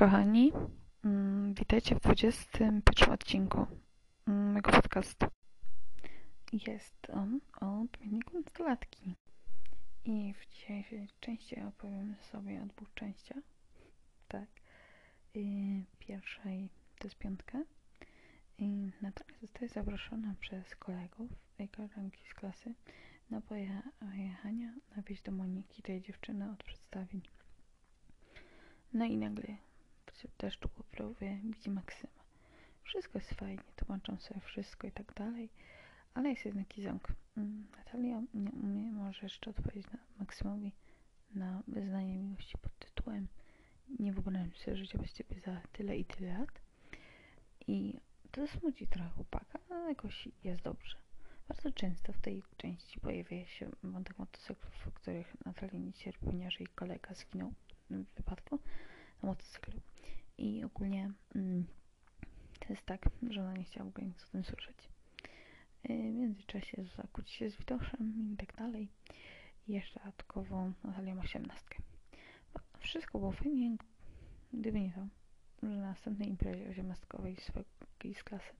kochani. Mm, Witajcie w 21 odcinku mm, mojego podcastu. Jest on o odmienniku nastolatki. I w dzisiejszej części opowiem sobie o dwóch częściach. Tak. I pierwszej to jest piątka. I natomiast zostaje zaproszona przez kolegów i koleżanki z klasy na pojechania na wieś do Moniki, tej dziewczyny od przedstawień. No i nagle w deszczu po próbie widzi Maksyma. Wszystko jest fajnie, tłumaczą sobie wszystko i tak dalej, ale jest jednak ząg. Mm, Natalia nie umie, może jeszcze odpowiedzieć na Maksymowi na wyznanie miłości pod tytułem Nie wyobrażam sobie życia bez ciebie za tyle i tyle lat. I to smuci trochę chłopaka, ale jakoś jest dobrze. Bardzo często w tej części pojawia się wątek motocyklów, w których Natalia nie cierpi, ponieważ jej kolega zginął w wypadku na motocyklu. I ogólnie mm, to jest tak, że ona nie chciała w ogóle nic o tym słyszeć. Yy, w międzyczasie zakłóci się z Witoszem i tak dalej. Jeszcze dodatkowo Natalia ma osiemnastkę. Wszystko było fajnie, gdyby nie to, że na następnej imprezie osiemnastkowej swojej z klasy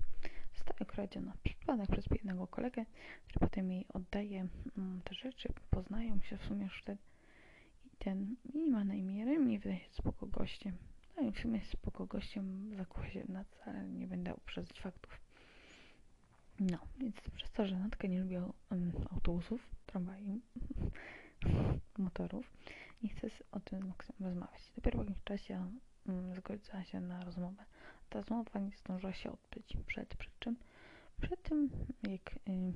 została kradziona przypadek przez jednego kolegę, który potem jej oddaje mm, te rzeczy, poznają się w sumie już wtedy ten i ma na imię Remi, wydaje się spoko gościem. No i w sumie spoko gościem w nas, ale nie będę uprzedzać faktów. No, więc przez to, że Natka nie lubi um, autobusów, tramwajów, motorów, nie chce o tym rozmawiać. Dopiero po jakimś czasie um, zgodziła się na rozmowę. Ta rozmowa nie zdążyła się odbyć przed, przed czym? Przed tym, jak y,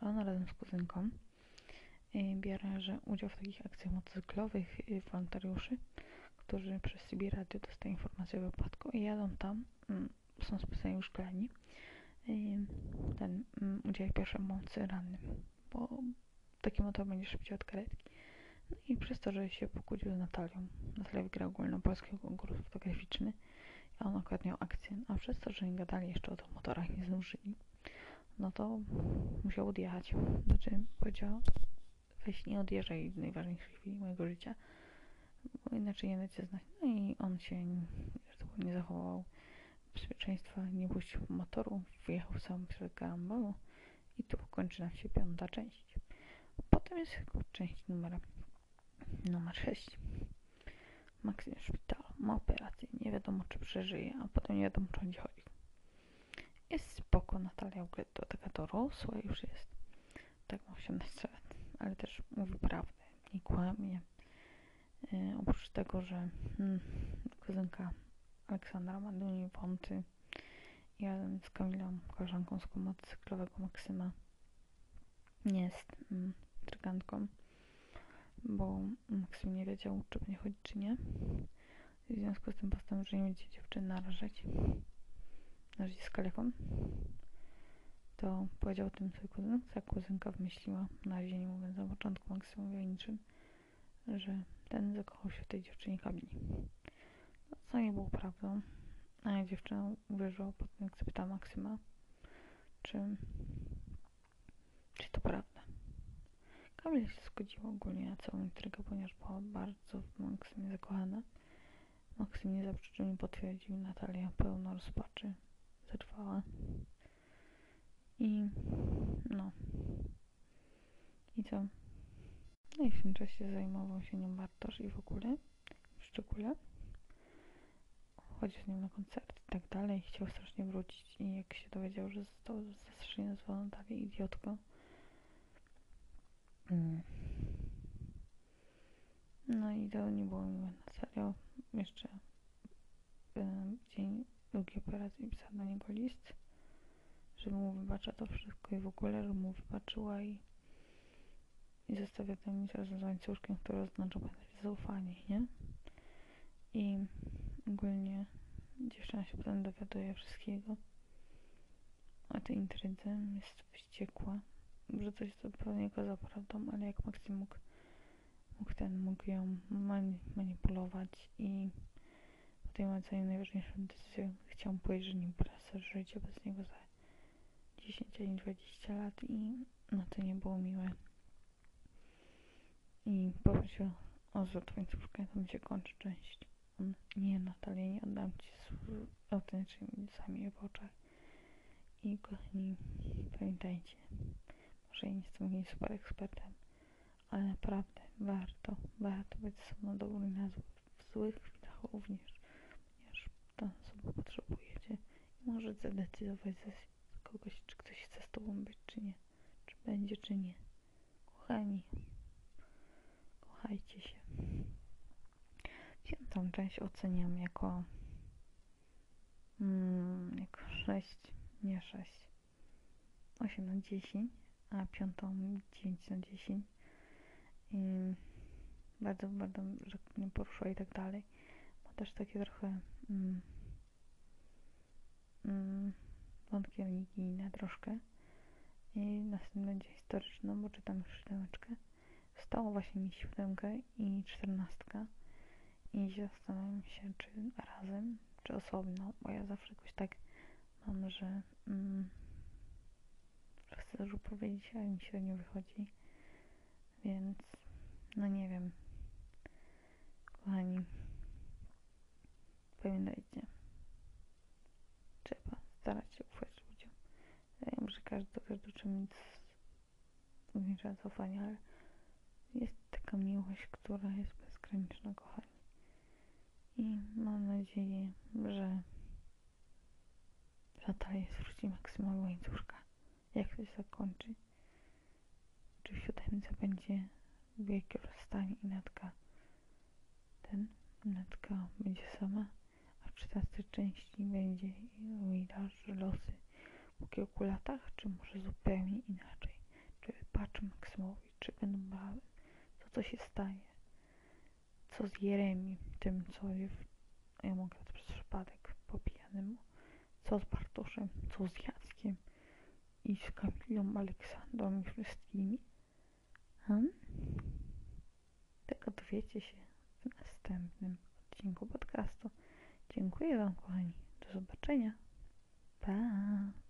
ona razem z kuzynką y, bierze udział w takich akcjach motocyklowych y, wolontariuszy, którzy przez CB Radio dostają informacje o wypadku i jadą tam, mm, są specjalnie szkoleni, ten mm, udział pierwszej pomocy rannym, bo taki motor będzie szybciej od karetki. No i przez to, że się pokłócił z Natalią, Natalia wygrała ogólnopolski konkurs fotograficzny, a on akurat miał akcję, a przez to, że nie gadali jeszcze o tych motorach, nie zdążyli, no to musiał odjechać. Znaczy powiedział, weź nie odjeżdżaj w najważniejszej chwili mojego życia, bo inaczej nie dajcie znać. No i on się nie zachował bezpieczeństwa, nie puścił motoru, wyjechał samym środek karambolu i tu kończy nam się piąta część. Potem jest część numer, numer 6. Maksym w szpitalu, ma operację, nie wiadomo czy przeżyje, a potem nie wiadomo czy będzie chodzi. Jest spoko, Natalia w ogóle to taka dorosła już jest. Tak ma 18 lat, ale też mówi prawdę, nie kłamie. Yy, oprócz tego, że hmm, kuzynka Aleksandra ma do niej i razem z Kamilą, koleżanką z motocyklowego Maksyma nie jest mm, trygantką, bo Maksym nie wiedział, czy będzie chodzić, czy nie. W związku z tym postanowił, że nie będzie dziewczyny narażać na życie z kaleką. To powiedział o tym swojej kuzynce, kuzynka wymyśliła, na razie nie mówiąc na początku Maksymowi o niczym, że ten zakochał się w tej dziewczynie Kamili. No, co nie było prawdą. A dziewczyna uwierzyła potem, jak zapytała Maksyma, czy, czy to prawda. Kamila się zgodziła ogólnie na całą intrygę, ponieważ była bardzo w Maksymie zakochana. Maksym nie zaprzeczył, nie potwierdził. Natalia pełna rozpaczy zatrwała. I no. I co? No i w tym czasie zajmował się nią Bartosz i w ogóle, w szczególe. Chodził z nią na koncert i tak dalej. Chciał strasznie wrócić i jak się dowiedział, że został strasznie nazwany dalej idiotką. Mm. No i to nie było miłe na serio. Jeszcze w dzień drugiej operacji pisała na niego list, że mu wybacza to wszystko i w ogóle, że mu wybaczyła i i zostawia ten misarz z łańcuszkiem, który oznacza zaufanie, nie? I ogólnie dziewczyna się potem dowiaduje wszystkiego o tej intrydze, jest wściekła, że coś to pewnie okazało prawdą, ale jak Maksym mógł, mógł ten, mógł ją manipulować i podejmować za najważniejszą decyzję, chciał powiedzieć, że nie wraca życie bez niego za 10 ani 20 lat i no to nie było miłe i poprosił o łańcuszka, tam się kończy część. on, nie Natalia, nie oddam ci autentycznymi łzami w oczach. I kochani, pamiętajcie, może ja nie jestem jakimś super ekspertem, ale naprawdę warto, warto być sobą dobry na zł, w złych chwilach również, ponieważ ta osoba potrzebujecie i może zadecydować za kogoś, czy ktoś chce z tobą być, czy nie, czy będzie, czy nie. Kochani, kochajcie się. Piątą część oceniam jako mm, jako 6, nie 6, 8 na 10, a piątą 9 na 10. I bardzo, bardzo, że mnie poruszyła i tak dalej. Ma też takie trochę mm, mm, wątki religijne troszkę. I następnie będzie historyczną, bo czytam już siódemeczkę. Stało właśnie mi siódemkę i czternastka. I zastanawiam się, czy razem, czy osobno, bo ja zawsze jakoś tak mam, że, mm, chcę dużo powiedzieć, ale mi średnio wychodzi. Więc, no nie wiem. Kochani, pamiętajcie, trzeba starać się ufać ludziom. Ja wiem, że każdy do każdy uczy nic ograniczenia zaufania, ale jest taka miłość, która jest bezgraniczna, kochani. I mam nadzieję, że Natalia zwróci Maksymowi łańcuszka. Jak to się zakończy? Czy w siódemce będzie wielkie rozstanie i Natka ten, Natka będzie sama, a w czternastej części będzie jej dalsze losy po kilku latach, czy może zupełnie inaczej? Czy wybaczy Maksymowi, czy będą? To co się staje? Co z Jeremi, tym co jest, to przez przypadek po pijanemu, co z Bartoszem, co z Jackiem i z Kamilą, Aleksandrą i wszystkimi? Hmm? Tego dowiecie się w następnym odcinku podcastu. Dziękuję Wam, kochani. Do zobaczenia. Pa!